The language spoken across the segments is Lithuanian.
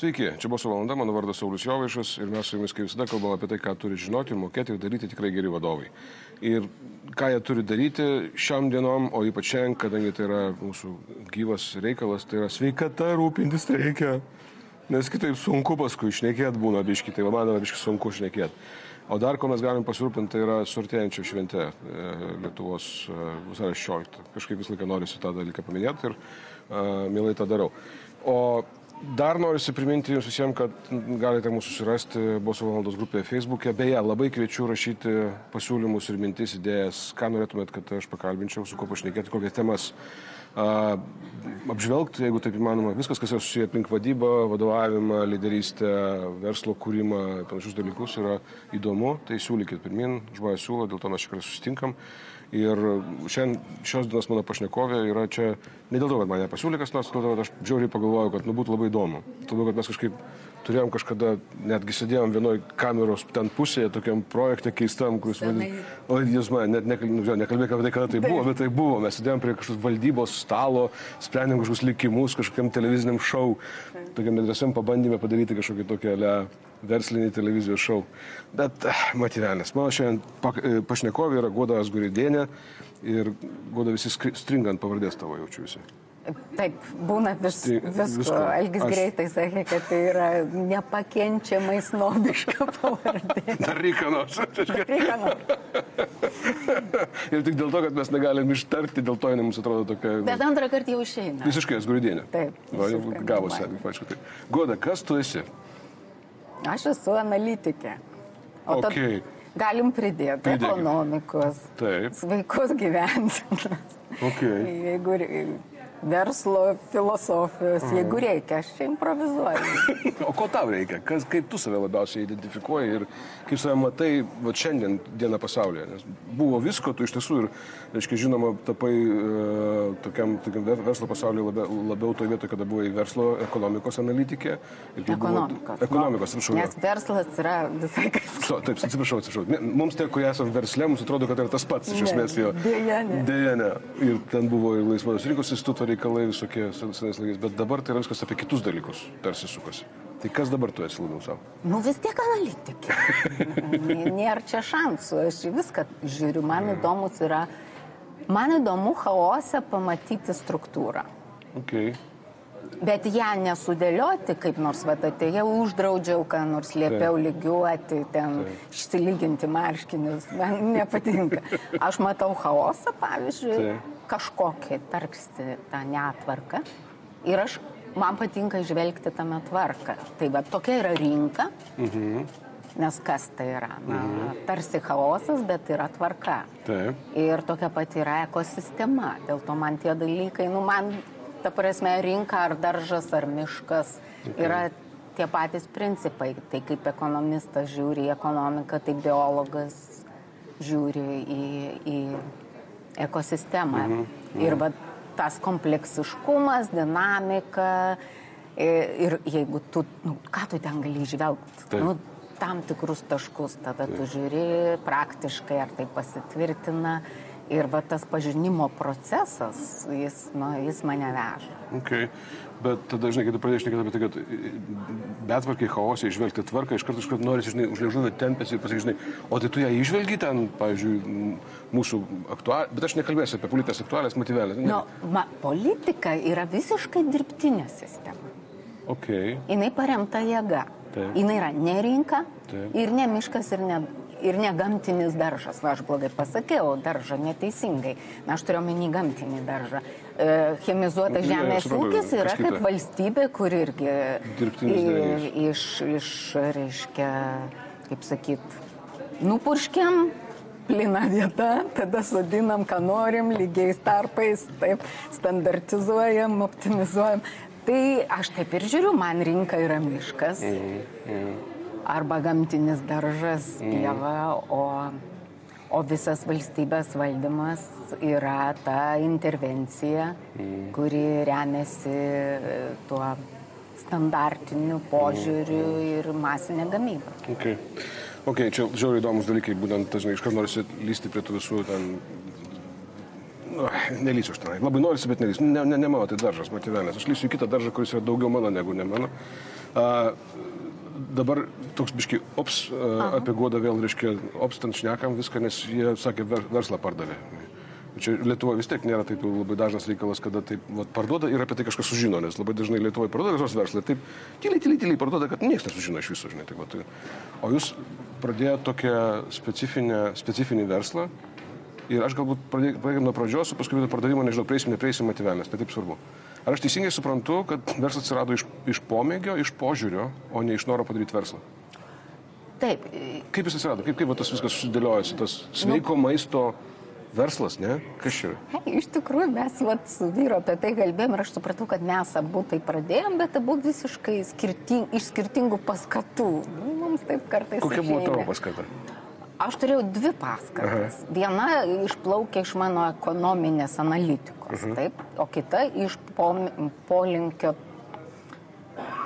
Sveiki, čia buvo valanda, mano vardas Saulis Jovaišas ir mes su jumis kaip visada kalbame apie tai, ką turi žinoti mokėti ir daryti tikrai geri vadovai. Ir ką jie turi daryti šiam dienom, o ypač šiandien, kadangi tai yra mūsų gyvas reikalas, tai yra sveikata rūpintis reikia. Nes kitaip sunku paskui išnekėti būna biški, tai man yra biški sunku išnekėti. O dar ko mes galim pasirūpinti, tai yra sortėjančio šventė e, Lietuvos e, vasario 16. Kažkaip visą laiką noriu tą dalyką paminėti ir uh, mielai tą darau. O Dar noriu priminti jums visiems, kad galite mūsų susirasti Boso valandos grupėje Facebook'e. Beje, labai kviečiu rašyti pasiūlymus ir mintis, idėjas, ką norėtumėt, kad aš pakalbinčiau, su kuo pašnekėti, kokias temas a, apžvelgti, jeigu taip įmanoma. Viskas, kas yra susiję aplink vadybą, vadovavimą, lyderystę, verslo kūrimą, panašius dalykus yra įdomu, tai siūlykit pirmin, žmonės siūlo, dėl to mes šiandien susitinkam. Ir šiandien šios dienos mano pašnekovė yra čia ne dėl to, kad mane pasiūlė kas nors, dėl to, kad aš džiauriai pagalvojau, kad nu, būtų labai įdomu. Todėl, kad mes kažkaip turėjom kažkada, netgi sėdėjom vienoje kameros ten pusėje, tokiam projekte keistam, kuris vadinasi, o jūs man net nu, nekalbėk apie tai, kada tai buvo, bet tai buvo. Mes sėdėjom prie kažkokios valdybos stalo, sprendėm kažkokius likimus, kažkokiam televiziniam šou, tokiam nedrąsiam pabandymė padaryti kažkokį tokį le verslinį televizijos šou. Bet eh, matyvelės, mano šiandien e, pašnekovė yra Goda Asguridėnė ir Goda visi stringant pavardės tavo jaučiuosi. Taip, būna vis, tai, visko. Elgis aš... greitai sakė, kad tai yra nepakenčiamai snobiška pavardė. Dar reikia nors. Ir tik dėl to, kad mes negalim ištarti, dėl to jinai mums atrodo tokia. Bet antrą kartą jau išeina. Visiškai asguridėnė. Taip. Va, gavosi, aišku. Tai. Goda, kas tu esi? Aš esu analitikė. O okay. galim pridėti Pridėkime. ekonomikos, Taip. sveikos gyvensenos. Okay. Jeigu verslo filosofijos, mm. jeigu reikia, aš čia improvizuoju. o ko tau reikia? Kas, kaip tu save labiausiai identifikuoji ir kaip save matai va, šiandien dieną pasaulyje? Nes buvo visko, tu iš tiesų ir, reiškia, žinoma, tapai uh, tokiam, tokiam verslo pasaulyje labiau, labiau toje vietoje, kada buvai verslo ekonomikos analitikė. Ekonomikos. Ekonomikos, atsiprašau. Nes verslas yra visai kas. So, taip, atsiprašau, atsiprašau. Mums tie, kurie esame versle, mums atrodo, kad tai yra tas pats iš esmės jo. Dėja, ne. Dėja, ne. Ir ten buvo ir laisvos rinkos instituto reikalai visokie senais laikais, bet dabar tai yra viskas apie kitus dalykus tarsi sukasi. Tai kas dabar tu esi labiau savo? Nu vis tiek analitikė. Nėra čia šansų, aš viską žiūriu, man įdomus yra, man įdomu chaose pamatyti struktūrą. Okay. Bet ją nesudėlioti, kaip nors va atėjau, uždraudžiau, ką nors liepiau Taip. lygiuoti, ten išsilyginti marškinius, man nepatinka. Aš matau chaosą, pavyzdžiui, Taip kažkokią tarsi tą netvarką ir aš, man patinka žvelgti tame tvarką. Tai va tokia yra rinka, mhm. nes kas tai yra? Na, mhm. Tarsi chaosas, bet yra tvarka. Taip. Ir tokia pati yra ekosistema. Dėl to man tie dalykai, nu man, ta prasme, rinka ar daržas ar miškas okay. yra tie patys principai. Tai kaip ekonomistas žiūri į ekonomiką, tai biologas žiūri į, į ekosistemą. Mhm. Mhm. Ir va, tas kompleksiškumas, dinamika ir jeigu tu, nu, ką tu ten gali išvelgti, nu, tam tikrus taškus, tada Taip. tu žiūri praktiškai, ar tai pasitvirtina. Ir va tas pažinimo procesas, jis, nu, jis mane veža. Okay. Bet tada, žinai, kai tu pradėjai šnekėti apie tai, kad betvarkiai chaosai išvelgti tvarką, iš karto, iš karto nori, žinai, už liežuvio tempėsi ir pasakai, žinai, o tai tu ją išvelgi ten, pavyzdžiui, mūsų aktualės, bet aš nekalbėsiu apie politikos aktualės motyvelės. Nu, ma, politika yra visiškai dirbtinė sistema. Okay. Jis paremta jėga. Jis yra ne rinka Taip. ir ne miškas ir ne ir ne gamtinis daržas. Va, aš blogai pasakiau, daržą neteisingai. Na, aš turiu omeny gamtinį daržą. E, chemizuotas žemės ja, ūkis yra kaip valstybė, kur irgi iš, iš, reiškia, kaip sakyt, nupurškiam plina vieta, tada sodinam, ką norim, lygiais tarpais, taip, standartizuojam, optimizuojam. Tai aš taip ir žiūriu, man rinka yra miškas. Mm, mm arba gamtinis daržas, mm. pieva, o, o visas valstybės valdymas yra ta intervencija, mm. kuri remiasi e, tuo standartiniu požiūriu mm. ir masinė gamyba. Okay. Ok, čia žiauriai įdomus dalykai, būtent, žinai, iš karto norisi lysti prie tų visų ten nu, nelysiu aš tenai. Labai norisi, bet nelysiu. Ne, ne, ne mano tai daržas, motyvenės. Aš lysiu į kitą daržą, kuris yra daugiau mano negu ne mano. Uh, dabar toks biški, ops, uh, apie godą vėl, reiškia, ops, ten šnekam viską, nes jie sakė, ver, verslą pardavė. Čia Lietuvoje vis tiek nėra taip labai dažnas reikalas, kada taip vat, parduoda ir apie tai kažkas sužino, nes labai dažnai Lietuvoje parduoda visos verslai, taip tyliai, tyliai, tyliai parduoda, kad niekas nesužino iš viso, žinai. Tai, vat, o jūs pradėjote tokią specifinį verslą ir aš galbūt pradėkime nuo pradžios, o paskui pardavimo, nežinau, prieisim, neprieisim motyvelės, tai taip svarbu. Ar aš teisingai suprantu, kad verslas atsirado iš, iš pomėgio, iš požiūrio, o ne iš noro padaryti verslą? Taip. Kaip jis atsirado, kaip, kaip tas viskas susidėliojasi, tas sveiko nu, maisto verslas, ne? Kas čia? Iš tikrųjų, mes vat, su vyru apie tai kalbėjom ir aš supratau, kad mes abu tai pradėjom, bet abu visiškai skirting, iš skirtingų paskatų. Nu, mums taip kartais. Kokia buvo tavo paskata? Aš turėjau dvi paskatas. Aha. Viena išplaukė iš mano ekonominės analitikos, Aha. taip, o kita iš polinkio,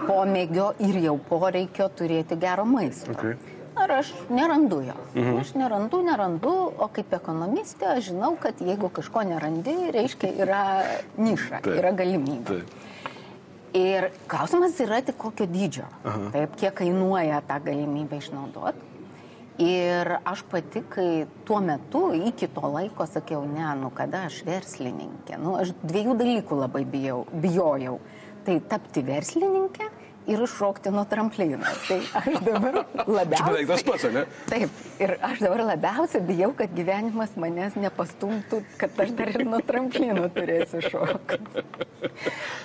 pomėgio ir jau poreikio turėti gero maisto. Okay. Ar aš nerandu jo. Mhm. Aš nerandu, nerandu, o kaip ekonomistė aš žinau, kad jeigu kažko nerandi, reiškia yra niša, Taip. yra galimybė. Taip. Ir klausimas yra tik kokio dydžio. Aha. Taip, kiek kainuoja tą galimybę išnaudoti. Ir aš pati, kai tuo metu, iki to laiko sakiau, ne, nu kada aš verslininkė, nu aš dviejų dalykų labai bijau, bijojau. Tai tapti verslininkė ir iššokti nuo tramplino. Tai aš dabar labiausiai... Čia beveik tas pats, ne? Taip, ir aš dabar labiausiai bijau, kad gyvenimas manęs nepastumtų, kad aš dar ir nuo tramplino turėsiu šokti.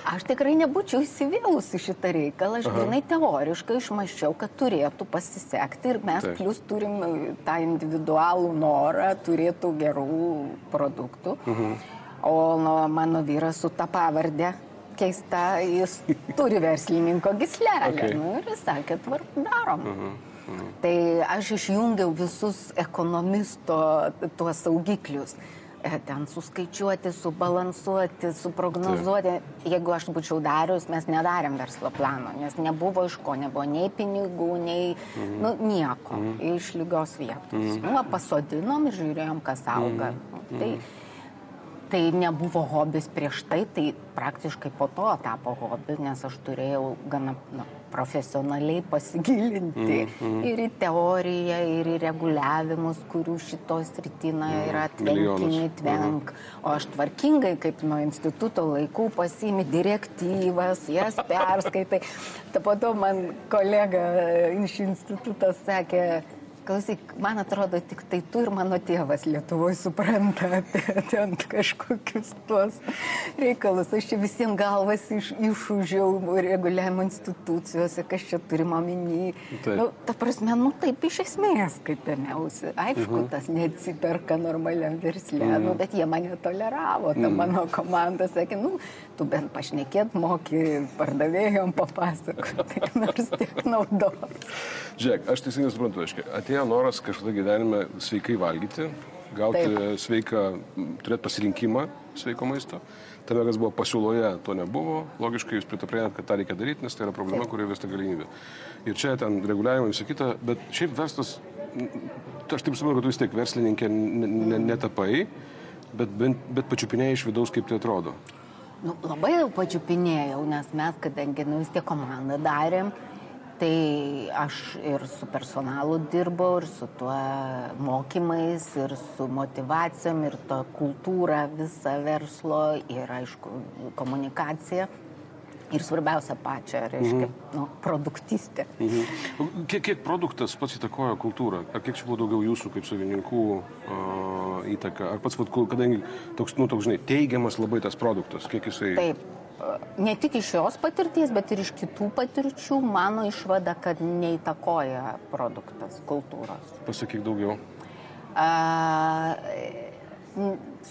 Aš tikrai nebūčiau įsivėlusi šitą reikalą, aš grinai teoriškai išmaščiau, kad turėtų pasisekti ir mes Taip. plus turim e, tą individualų norą, turėtų gerų produktų. Mhm. O mano vyras su tą pavardę keista, jis turi verslininko gislelę. Okay. Nu, ir jis sakė, tvark, darom. Uh -huh. Uh -huh. Tai aš išjungiau visus ekonomisto tuos saugiklius e, ten suskaičiuoti, subalansuoti, suprognozuoti. Taip. Jeigu aš būčiau darius, mes nedarėm verslo plano, nes nebuvo iš ko, nebuvo nei pinigų, nei mhm. nu, nieko mhm. iš lygios vietos. Mhm. Nu, pasodinom ir žiūrėjom, kas auga. Mhm. Tai, tai nebuvo hobis prieš tai, tai praktiškai po to tapo hobiu, nes aš turėjau gana na, profesionaliai pasigilinti mm, mm. ir į teoriją, ir į reguliavimus, kurių šitos rytina mm, yra tvenkini, tvenk. Mm. O aš tvarkingai, kaip nuo instituto laikų, pasimi direktyvas, jas perskaitai. Ta po to man kolega iš instituto sakė, klausyk, man atrodo, tik tai tu ir mano tėvas Lietuvoje supranta apie ten kažkokius tuos reikalus. Aš čia visiems galvas iš, išūžiau reguliavimo institucijose, kas čia turima omeny. Nu, ta prasme, nu taip iš esmės, kaip ėmiausi. Aišku, uh mhm. -huh. tas neatsiperka normaliam verslė, -huh. nu, mhm. bet jie mane toleravo, ta. -huh. mano komanda sakė, nu, tu bent pašnekėt moki, pardavėjom papasakoti, nors tiek naudos. Žiūrėk, aš teisingai suprantu, aiškiai, atėjo noras kažkada gyvenime sveikai valgyti, gauti Taip. sveiką, turėti pasirinkimą sveiko maisto. Tame, kas buvo pasiūloje, to nebuvo. Logiškai jūs pritaprėjant, kad tą reikia daryti, nes tai yra problema, kuri vis ta galimybė. Ir čia ten reguliavimai visą kitą, bet šiaip verslas, aš taip suprantu, kad tu vis tiek verslininkė netapai, bet, bet, bet pačiupinėjai iš vidaus, kaip tai atrodo. Nu, labai jau pačiupinėjau, nes mes, kadangi nu, vis tiek komandą darėm, Tai aš ir su personalu dirbau, ir su tuo mokymais, ir su motivacijom, ir to kultūra visa verslo, ir aišku, komunikacija. Ir svarbiausia pačia, reiškia, mhm. nu, produktistė. Mhm. Kiek, kiek produktas pats įtakojo kultūrą? Ar kiek čia buvo daugiau jūsų kaip savininkų uh, įtaka? Ar pats, kadangi toks, nu, toks, žinai, teigiamas labai tas produktas, kiek jisai... Taip, ne tik iš šios patirties, bet ir iš kitų patirčių mano išvada, kad neįtakoja produktas kultūros. Pasakyk daugiau. A,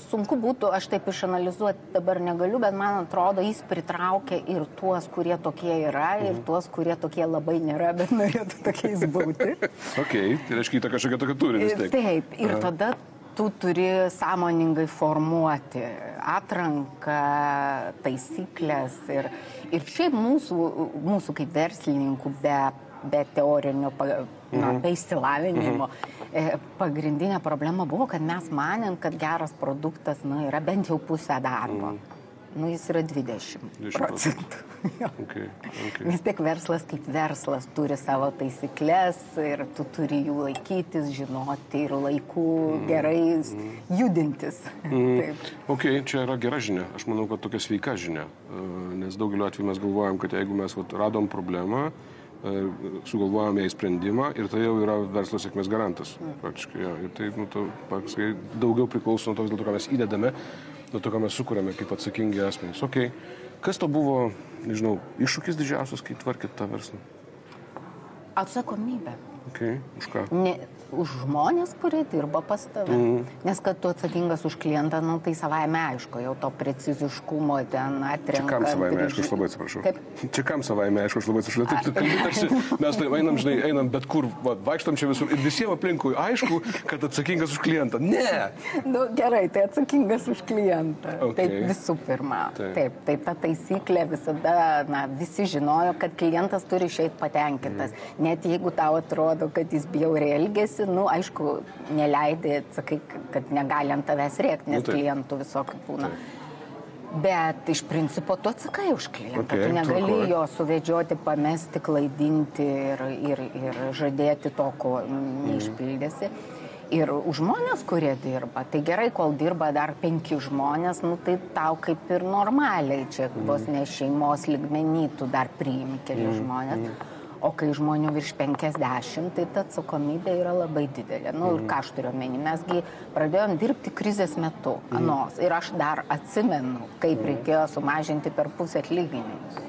sunku būtų, aš taip išanalizuoti dabar negaliu, bet man atrodo, jis pritraukia ir tuos, kurie tokie yra, mhm. ir tuos, kurie tokie labai nėra, bet norėtų tokiais būti. ok, tai reiškia, įtaka kažkokia tokia turi. Taip, ir tada tu turi sąmoningai formuoti atranką, taisyklės ir, ir šiaip mūsų, mūsų kaip verslininkų be, be teorinio, na, mhm. be išsilavinimo. Mhm E, pagrindinė problema buvo, kad mes manėm, kad geras produktas nu, yra bent jau pusę darbo. Mm nu, jis yra 20 procentų. okay, okay. Vis tiek verslas kaip verslas turi savo taisyklės ir tu turi jų laikytis, žinoti ir laikų mm. gerai mm. judintis. Mm. ok, čia yra gera žinia. Aš manau, kad tokia sveika žinia. E, nes daugeliu atveju mes galvojam, kad jeigu mes vat, radom problemą, e, sugalvojame į sprendimą ir tai jau yra verslo sėkmės garantas. Mm. Praktiškai, ja. Ir tai nu, to, praktiškai daugiau priklauso nuo to, ką mes įdedame nuo to, ką mes sukūrėme kaip atsakingi asmenys. Ok, kas to buvo, nežinau, iššūkis didžiausias, kai tvarkėt tą verslą? Atsakomybė. Okay. Už ką? Ne, už žmonės, kurie dirba pas tave. Mm. Nes kad tu atsakingas už klientą, nu, tai savaime aišku, jau to preciziškumo ten atrenka. Čia kam savaime aišku, aš labai atsiprašau. Kaip? Čia kam savaime aišku, aš labai atsiprašau. Taip, tu kalbi, tarsi mes tai einam, žinai, einam bet kur, va, vaikštam čia visur ir visiems aplinkui aišku, kad atsakingas už klientą. Ne. nu, gerai, tai atsakingas už klientą. Okay. Taip visų pirma. Taip. Taip, tai ta taisyklė visada, na, visi žinojo, kad klientas turi išeiti patenkintas. Mm. Net jeigu tau atrodo, atrodo, kad jis bjauriai elgesi, nu, aišku, neleidai, sakai, kad negali ant tavęs rėkti, nes nu, klientų visokių būna. Taip. Bet iš principo tu atsakai už klientą. Okay, tu negali tvarkoj. jo suvedžioti, pamesti, klaidinti ir, ir, ir žadėti to, ko neišpildėsi. Mm. Ir už žmonės, kurie dirba, tai gerai, kol dirba dar penki žmonės, nu, tai tau kaip ir normaliai, čia mm. vos ne šeimos ligmenį, tu dar priimi keli mm. žmonės. Mm. O kai žmonių virš 50, tai ta atsakomybė yra labai didelė. Na nu, ir ką aš turiu omeny, mesgi pradėjom dirbti krizės metu, mhm. anos. Ir aš dar atsimenu, kaip mhm. reikėjo sumažinti per pusę atlyginimus.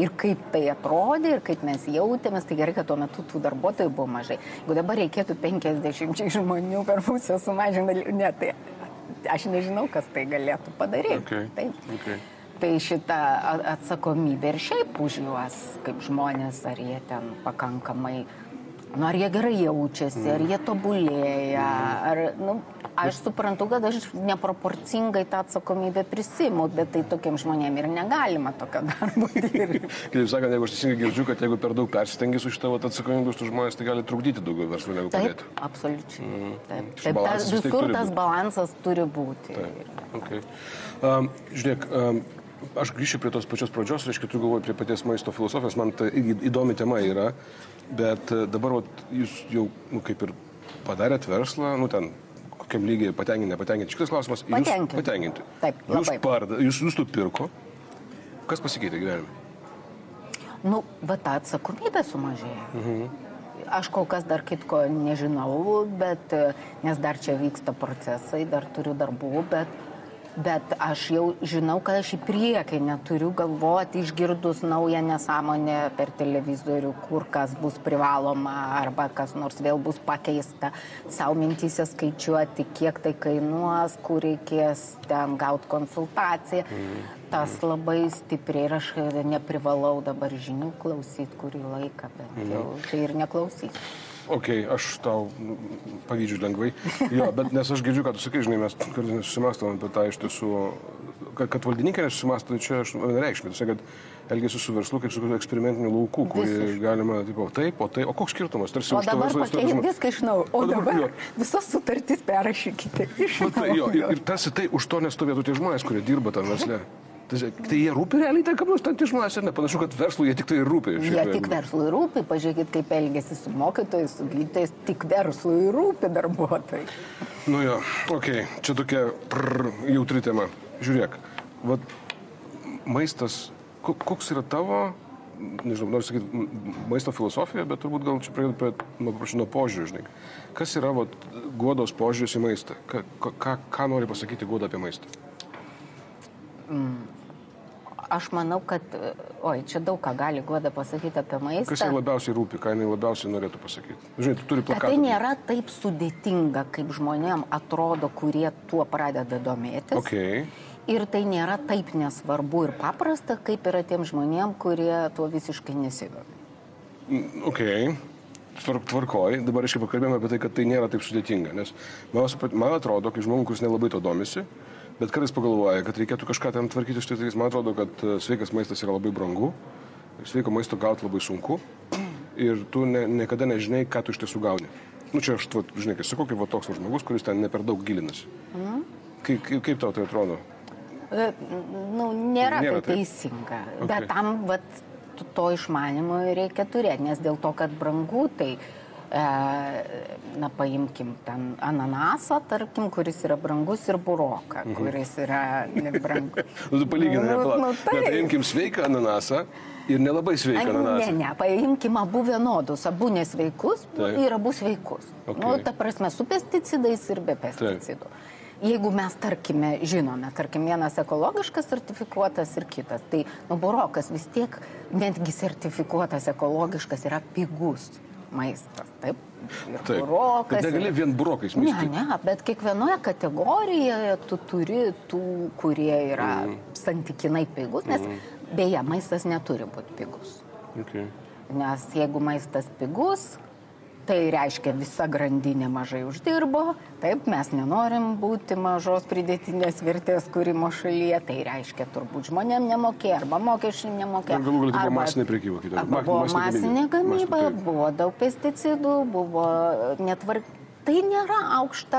Ir kaip tai atrodė, ir kaip mes jautėmės, tai gerai, kad tuo metu tų darbuotojų buvo mažai. Jeigu dabar reikėtų 50 žmonių per pusę sumažinti, ne, tai aš nežinau, kas tai galėtų padaryti. Okay. Taip. Okay tai šita atsakomybė ir šiaip už juos, kaip žmonės, ar jie ten pakankamai, nu, ar jie gerai jaučiasi, ar jie tobulėja, ar, nu, aš suprantu, kad aš neproporcingai tą atsakomybę prisimu, bet tai tokiem žmonėm ir negalima tokio darbo dirbti. Kitaip sakant, jeigu aš teisingai girdžiu, kad jeigu per daug persistengi su šitą atsakomybę tų žmonės, tai gali trukdyti daugiau verslų negu padėti. Taip, absoliučiai. Mm. Taip, taip tas, visur tas balansas turi būti. Taip. Okay. Um, žiūrėk, um, aš grįšiu prie tos pačios pradžios, reiškia, tu galvoji prie paties maisto filosofijos, man tai įdomi tema yra, bet e, dabar vat, jūs jau nu, kaip ir padarėt verslą, nu ten kokiam lygiai patenkinti, nepatenkinti. Šitas klausimas. Patenkinti. Patenkinti. Taip, jūs parda, jūs, jūs nupirko. Kas pasikeitė gyvenime? Nu, va ta atsakomybė sumažėjo. Mhm. Aš kol kas dar kitko nežinau, bet e, nes dar čia vyksta procesai, dar turiu darbų, bet bet aš jau žinau, kad aš į priekį neturiu galvoti, išgirdus naują nesąmonę per televizorių, kur kas bus privaloma arba kas nors vėl bus pakeista, savo mintyse skaičiuoti, kiek tai kainuos, kur reikės ten gauti konsultaciją. Mm. Tas labai stipriai ir aš neprivalau dabar žinių klausyti kurį laiką, bet mm. jau tai ir neklausysiu. Ok, aš tau pavydžiu lengvai. Jo, bet nes aš girdžiu, kad tu sakai, žinai, mes kartais nesusimastom apie tą iš tiesų, kad, kad valdininkai nesusimastų, tai čia aš nereikšmė. Tai kad elgesi su verslu kaip su eksperimentiniu lauku, kurį galima, taip, taip, o tai, o koks skirtumas? Tarsi o dabar pakeisti viską iš naujo, o, o dabar, dabar visas sutartys perrašykite iš naujo. Tai, jo, ir, ir tarsi tai už to nestovėtų tie žmonės, kurie dirba tam versle. Tai, tai jie rūpi realiai, tai kam nors ten tie žmonės, ar ne? Panašu, kad verslui jie tik tai rūpi. Jie tik verslui rūpi, pažiūrėkit, kaip elgesi su mokytojais, su gydytojais, tik verslui rūpi darbuotojai. Nu jo, okei, okay. čia tokia prr, jautri tema. Žiūrėk, vat, maistas, koks yra tavo, nežinau, noriu sakyti, maisto filosofija, bet turbūt gal čia pradėtų prie, nuo, nuo požiūrių, žinai. Kas yra vat, godos požiūris į maistą? Ką, ką, ką nori pasakyti goda apie maistą? Mm aš manau, kad, oi, čia daug ką gali Guoda pasakyti apie maistą. Kas jai labiausiai rūpi, ką jinai labiausiai norėtų pasakyti? Žinai, tu turi plakatą. Tai nėra taip sudėtinga, kaip žmonėm atrodo, kurie tuo pradeda domėtis. Okay. Ir tai nėra taip nesvarbu ir paprasta, kaip yra tiem žmonėm, kurie tuo visiškai nesidomi. Mm, ok. Tvark, tvarkoj, dabar aiškiai pakalbėjome apie tai, kad tai nėra taip sudėtinga, nes man, man atrodo, kai žmogus, kuris nelabai to domisi, uh, bet kartais pagalvoja, kad reikėtų kažką ten tvarkyti šitais dalykais. Man atrodo, kad e, sveikas maistas yra labai brangu, sveiko maisto gauti labai sunku ir tu ne, niekada nežinai, ką tu iš tiesų gauni. nu čia aš, vat, žinai, kai sakau, kaip va, toks va, žmogus, kuris ten ne per daug gilinasi. Mm. Kaip, kaip, kaip tau tai atrodo? E, nu, nėra, nėra tai teisinga. Okay. Bet tam, vat, to išmanimo reikia turėti, nes dėl to, kad brangu, tai e, na, paimkim ten ananasą, tarkim, kuris yra brangus ir buroką, kuris yra nebrangus. nu, palyginai, nu, nu, tai. paimkim sveiką ananasą ir nelabai sveiką ananasą. Ne, ne, paimkim abu vienodus, abu nesveikus Taip. ir abu sveikus. Okay. Nu, ta prasme, su pesticidais ir be pesticidų. Taip. Jeigu mes, tarkime, žinome, tarkim, vienas ekologiškas sertifikuotas ir kitas, tai nu, burokas vis tiek, netgi sertifikuotas ekologiškas yra pigus maistas. Taip, ir taip. burokas. Bet negali vien burokais maišyti. Ne, ne, bet kiekvienoje kategorijoje tu turi tų, kurie yra mm. santykinai pigus, nes mm. beje, maistas neturi būti pigus. Okay. Nes jeigu maistas pigus, Tai reiškia, visa grandinė mažai uždirbo, taip mes nenorim būti mažos pridėtinės vertės kūrimo šalyje, tai reiškia, turbūt žmonėm nemokė, arba mokesčių nemokė. Ar galų galia tai buvo masinė prekyba, kitą. Buvo masinė gamyba, buvo daug pesticidų, buvo netvark... Tai nėra aukšta,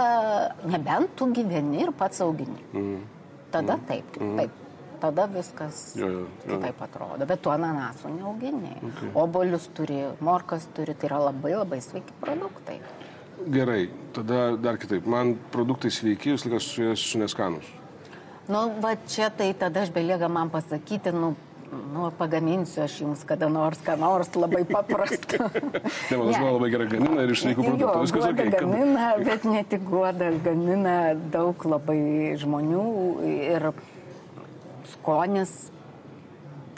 nebent tu gyveni ir pats augini. Mm. Tada mm. taip, mm. Tada viskas jo, jo, jo. kitaip atrodo. Bet tu ananasų neauginiai. Okay. Obolius turi, morkas turi, tai yra labai labai sveiki produktai. Gerai, tada dar kitaip. Man produktai sveiki, jūs likas su jais neskanus. Nu, va čia tai tada aš belieka man pasakyti, nu, nu, pagaminsiu aš jums kada nors, ką nors labai paprasta. ne, man žinoma labai gerai gamina ir iš sveikų produktų viskas ok. Gamina, kad... bet ne tik guoda, gamina daug labai žmonių ir skonis,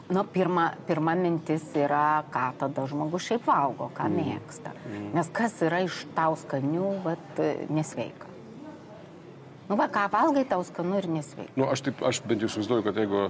nu, pirma, pirma mintis yra, ką tada žmogus šiaip valgo, ką mm. mėgsta. Mm. Nes kas yra iš tau skanių, vat, nesveika. Nu, va, ką valgai, tau skanu ir nesveika. Nu, aš, taip, aš bent jau įsivaizduoju, kad jeigu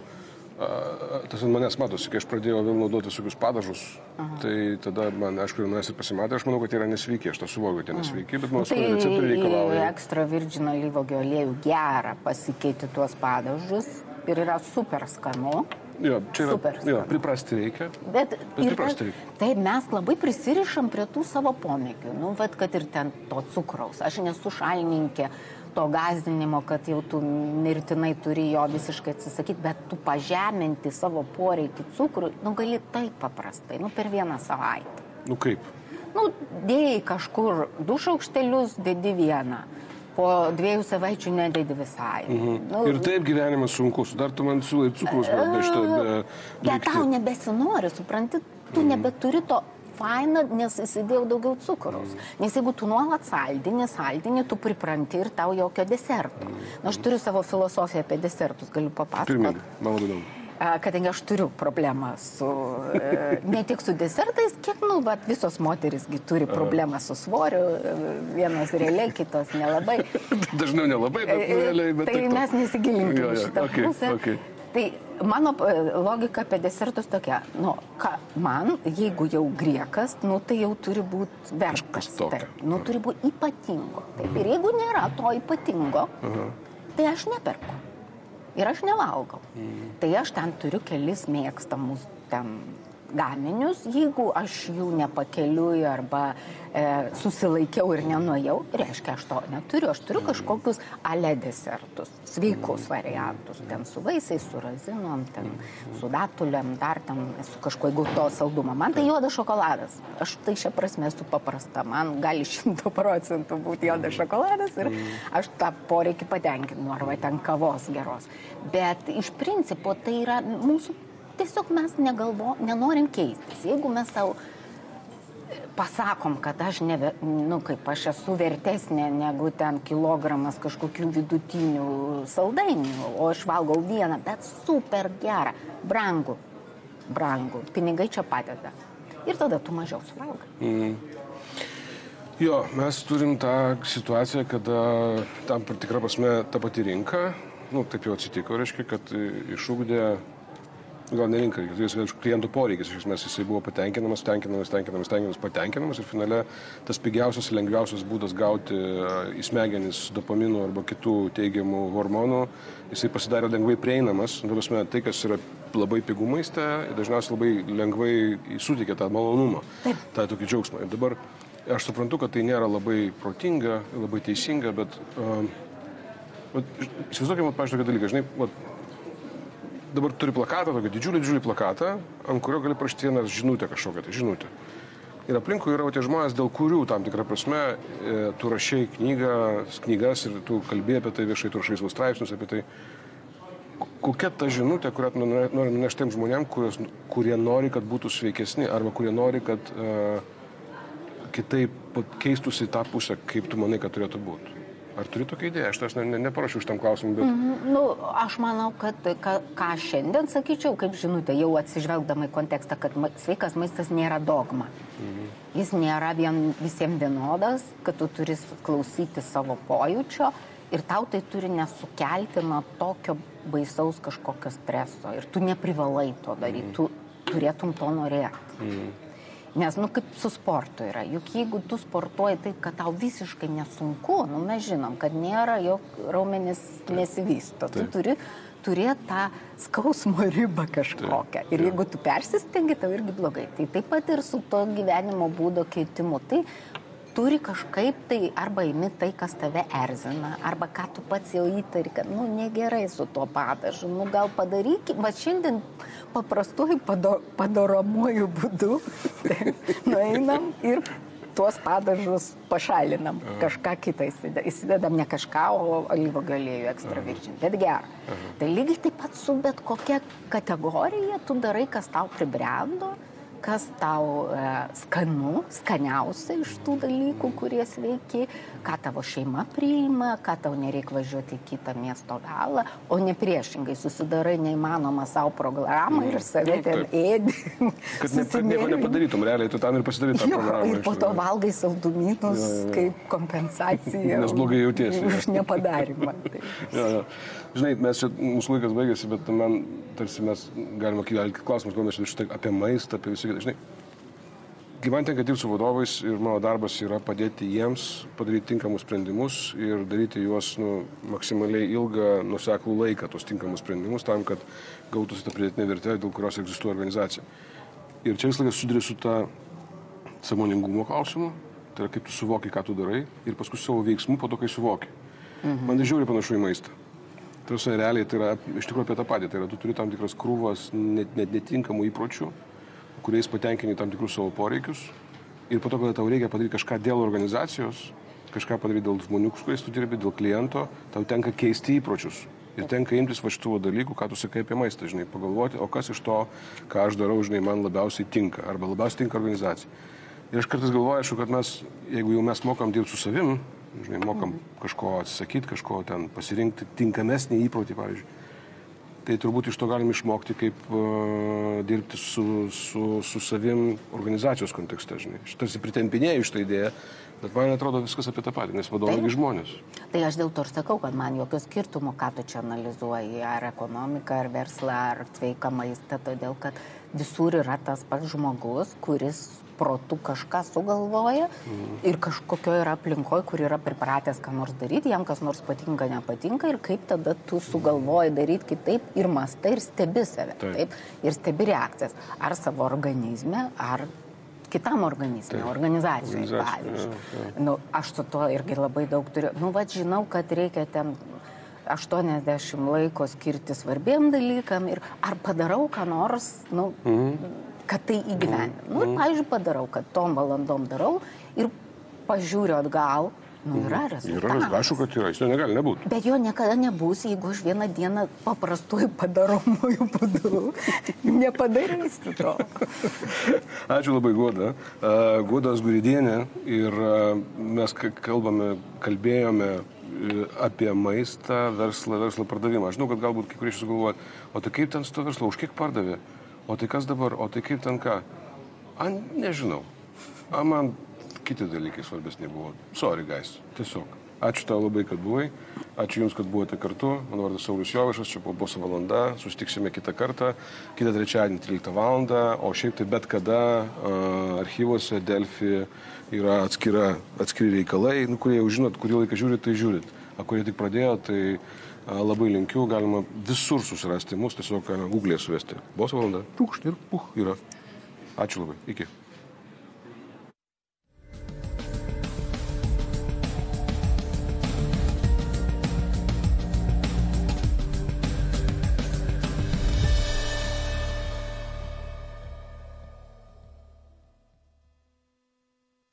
tas ant manęs matosi, kai aš pradėjau vėl naudoti visokius padažus, Aha. tai tada man, aišku, ir manęs ir pasimatė, aš manau, kad jie yra nesveiki, aš tą suvokiu, kad jie nesveiki, bet mano tai skonio receptoriai reikalauja. Ekstra virgin alyvogio aliejų gerą pasikeiti tuos padažus ir yra super skanu. Jo, čia yra. Super. Jo, priprasti reikia. Bet, bet priprasti reikia. Taip, mes labai prisirišam prie tų savo pomėgių. Nu, vad, kad ir ten to cukraus. Aš nesu šalininkė to gazdinimo, kad jau tu mirtinai turi jo visiškai atsisakyti, bet tu pažeminti savo poreikį cukrų, nu, gali taip paprastai, nu, per vieną savaitę. Nu, kaip? Nu, dėjai kažkur du šaukštelius, dedi vieną po dviejų savaičių nededi visai. Mhm. Nu, ir taip gyvenimas sunkus, dar tu man siūlai cukrus nešti. Be, bet tau nebesinori, supranti, tu mhm. nebeturi to faina, nes įsidėjau daugiau cukraus. Mm. Nes jeigu tu nuolat saldini, saldini, tu pripranti ir tau jokio deserto. Mm. Na, aš turiu savo filosofiją apie desertus, galiu papasakoti. Pirmin, man labai įdomu kadangi aš turiu problemą su, e, ne tik su desertais, kiek, nu, bet visos moterisgi turi problemą su svoriu, vienos realiai, kitos nelabai. Dažniau nelabai, bet e, realiai, bet. Tai mes nesigilinkime ja, ja. šitą okay, pusę. Okay. Tai mano e, logika apie desertus tokia, nu, ką, man, jeigu jau griekas, nu, tai jau turi būti vertas. Taip, nu, turi būti ypatingo. Taip, ir jeigu nėra to ypatingo, -huh. tai aš neperku ir aš nevalgau. Mm. Tai aš ten turiu kelis mėgstamus ten gaminius, jeigu aš jų nepakeliu arba e, susilaikiau ir nenuėjau, reiškia, aš to neturiu. Aš turiu kažkokius ale desertus, sveikus variantus, ten su vaisiais, su razinom, ten su datuliam, dar ten su kažkuo gauto saldumo. Man tai juodas šokoladas. Aš tai šią prasme esu paprasta. Man gali šimto procentų būti juodas šokoladas ir aš tą poreikį patenkinu, arba ten kavos geros. Bet iš principo tai yra mūsų tiesiog mes negalvo, nenorim keistis. Jeigu mes savo pasakom, kad aš, ne, nu, kaip aš esu vertesnė negu ten kilogramas kažkokių vidutinių saldainių, o aš valgau vieną, bet super gerą, brangų, brangų, pinigai čia padeda. Ir tada tu mažiau suvalgai. Mm. Jo, mes turim tą situaciją, kada tam tikrą prasme ta pati rinka, nu, taip jau atsitiko, reiškia, kad išūkdė gal ne rinka, jis klientų poreikis, iš esmės jisai buvo patenkinamas, tenkinamas, tenkinamas, tenkinamas, patenkinamas ir finale tas pigiausias, lengviausias būdas gauti į smegenis dopaminų arba kitų teigiamų hormonų, jisai pasidarė lengvai prieinamas, nu, prasme, tai, kas yra labai pigų maiste, dažniausiai labai lengvai suteikia tą malonumą, Taip. tą tokį džiaugsmą. Ir dabar aš suprantu, kad tai nėra labai protinga, labai teisinga, bet... Uh, Įsivaizduokime, pažiūrėjau, tokį dalyką, žinai, vat, dabar turi plakatą, tokį didžiulį, didžiulį plakatą, ant kurio gali parašyti vieną žinutę kažkokią, tai žinutę. Ir aplinkui yra tie žmonės, dėl kurių tam tikrą prasme e, tu rašiai knygą, knygas ir tu kalbėjai apie tai viešai, tu rašai savo straipsnius apie tai. Kokia ta žinutė, kurią tu nori nunešti tiem žmonėm, kurios, kurie nori, kad būtų sveikesni arba kurie nori, kad uh, kitaip keistųsi tą pusę, kaip tu manai, kad turėtų būti. Ar turi tokią idėją? Aš tas ne, ne, neparašiau šitam klausimui, bet... Mm -hmm. nu, aš manau, kad ka, ką šiandien sakyčiau, kaip žinutė, jau atsižvelgdama į kontekstą, kad ma, sveikas maistas nėra dogma. Mm -hmm. Jis nėra vien, visiems vienodas, kad tu turi klausyti savo pojūčio ir tau tai turi nesukelti nuo tokio baisaus kažkokio streso. Ir tu neprivalai to daryti, mm -hmm. tu turėtum to norėti. Mm -hmm. Nes, nu, kaip su sportu yra. Juk jeigu tu sportuoji taip, kad tau visiškai nesunku, nu, mes žinom, kad nėra, jog raumenis nesivysto. Tu turi turėti tą skausmo ribą kažkokią. Taip, ir jeigu tu persistengi, tau irgi blogai. Tai taip pat ir su to gyvenimo būdo keitimu. Tai turi kažkaip tai arba imi tai, kas tave erzina, arba ką tu pats jau įtari, kad, nu, negerai su tuo padažu, nu, gal padaryk, va šiandien paprastuoju pado, padoromuoju būdu nueinam ir tuos padažus pašalinam, kažką kitą įsidedam, įsidedam ne kažką, o alyvo galėjų ekstra viršin, bet gerą. Tai lygiai taip pat su bet kokia kategorija tu darai, kas tau pribrendo kas tau e, skanu, skaniausia iš tų dalykų, kurie sveiki, ką tavo šeima priima, ką tau nereikia važiuoti į kitą miesto galą, o ne priešingai susidarai neįmanomą savo programą ir mm. save ten ėdi. Kad, ne, nieko nepadarytum, realiai tu tam ir pasidarytum tą programą. Ir po to valgai saldumynus kaip kompensacija. Nes blogai jautiesi. Už nepadarimą. ja, ja. Žinai, mes čia, mūsų laikas baigėsi, bet man tarsi mes galime kelti klausimus, gal mes šitą apie maistą, apie visą. Žinai, man tenka dirbti su vadovais ir mano darbas yra padėti jiems padaryti tinkamus sprendimus ir daryti juos nu, maksimaliai ilgą, nuseklų laiką, tos tinkamus sprendimus, tam, kad gautųsi tą pridėtinę vertę, dėl kurios egzistuoja organizacija. Ir čia vis laikas suduri su tą samoningumo klausimu, tai yra kaip tu suvoki, ką tu darai ir paskui savo veiksmų po to, kai suvoki. Mhm. Man tai žiūri panašu į maistą. Tarsi realiai tai yra iš tikrųjų apie tą patį. Tai yra, tu turi tam tikras krūvas net, net netinkamų įpročių, kuriais patenkini tam tikrus savo poreikius. Ir po to, kada tau reikia padaryti kažką dėl organizacijos, kažką padaryti dėl žmonių, su kuriais tu dirbi, dėl kliento, tau tenka keisti įpročius. Ir tenka imtis va šitų dalykų, ką tu sakai apie maistą, žinai, pagalvoti, o kas iš to, ką aš darau, žinai, man labiausiai tinka, arba labiausiai tinka organizacija. Ir aš kartais galvoju, aišku, kad mes, jeigu jau mes mokam dirbti su savim, žinai, mokam kažko atsisakyti, kažko ten pasirinkti tinkamesnį įprotį, pavyzdžiui. Tai turbūt iš to galim išmokti, kaip uh, dirbti su, su, su savim organizacijos kontekste, žinai. Aš tarsi pritempinėjau šitą idėją, bet man atrodo viskas apie tą patį, nes vadovai žmonės. Tai aš dėl to ir sakau, kad man jokio skirtumo, ką tu čia analizuoji, ar ekonomiką, ar verslą, ar sveiką maistą, todėl kad visur yra tas pats žmogus, kuris protu kažką sugalvoja mhm. ir kažkokio yra aplinkoje, kur yra pripratęs ką nors daryti, jam kas nors patinka, nepatinka ir kaip tada tu sugalvoji daryti kitaip ir mastai ir stebi save. Taip. taip ir stebi reakcijas. Ar savo organizme, ar kitam organizme, Taip. organizacijoje, pavyzdžiui. Ja, ja. Nu, aš su to irgi labai daug turiu. Nu, va, žinau, kad reikia ten 80 laiko skirti svarbiem dalykam ir ar padarau ką nors, nu, mhm kad tai įgyvendinu. Nu, mm. pavyzdžiui, padarau, kad tom valandom darau ir pažiūriu atgal, Nu, yra mhm. rezultatas. Yra, aišku, kad yra, jis jo negali nebūti. Bet jo niekada nebus, jeigu aš vieną dieną paprastuoju padaromųjų būdų nepadarysiu to. Ačiū labai, Guoda. Uh, Guodas Guridienė ir mes kalbame, kalbėjome e, apie maistą, verslą, verslo pardavimą. Aš žinau, kad galbūt kai kurie iš jūsų galvoja, o tai kaip ten su to verslo, už kiek pardavė? O tai kas dabar, o tai kaip ten ką? A, nežinau. A, man kiti dalykai svarbesni buvo. Sorry, guys. Tiesiog. Ačiū tau labai, kad buvai. Ačiū Jums, kad buvote kartu. Mano vardas Saulis Jovišas, čia buvo valanda. Sustiksime kitą kartą, kitą trečiadienį 13 val. O šiaip tai bet kada uh, archyvuose Delfi yra atskira, atskiri reikalai, nu, kurie jau žinot, kurį laiką žiūrit, tai žiūrit. O kurie tik pradėjo, tai labai linkiu, galima visur susirasti mus, tiesiog Google'e suvesti. Bos valanda, pukšt ir puh yra. Ačiū labai, iki.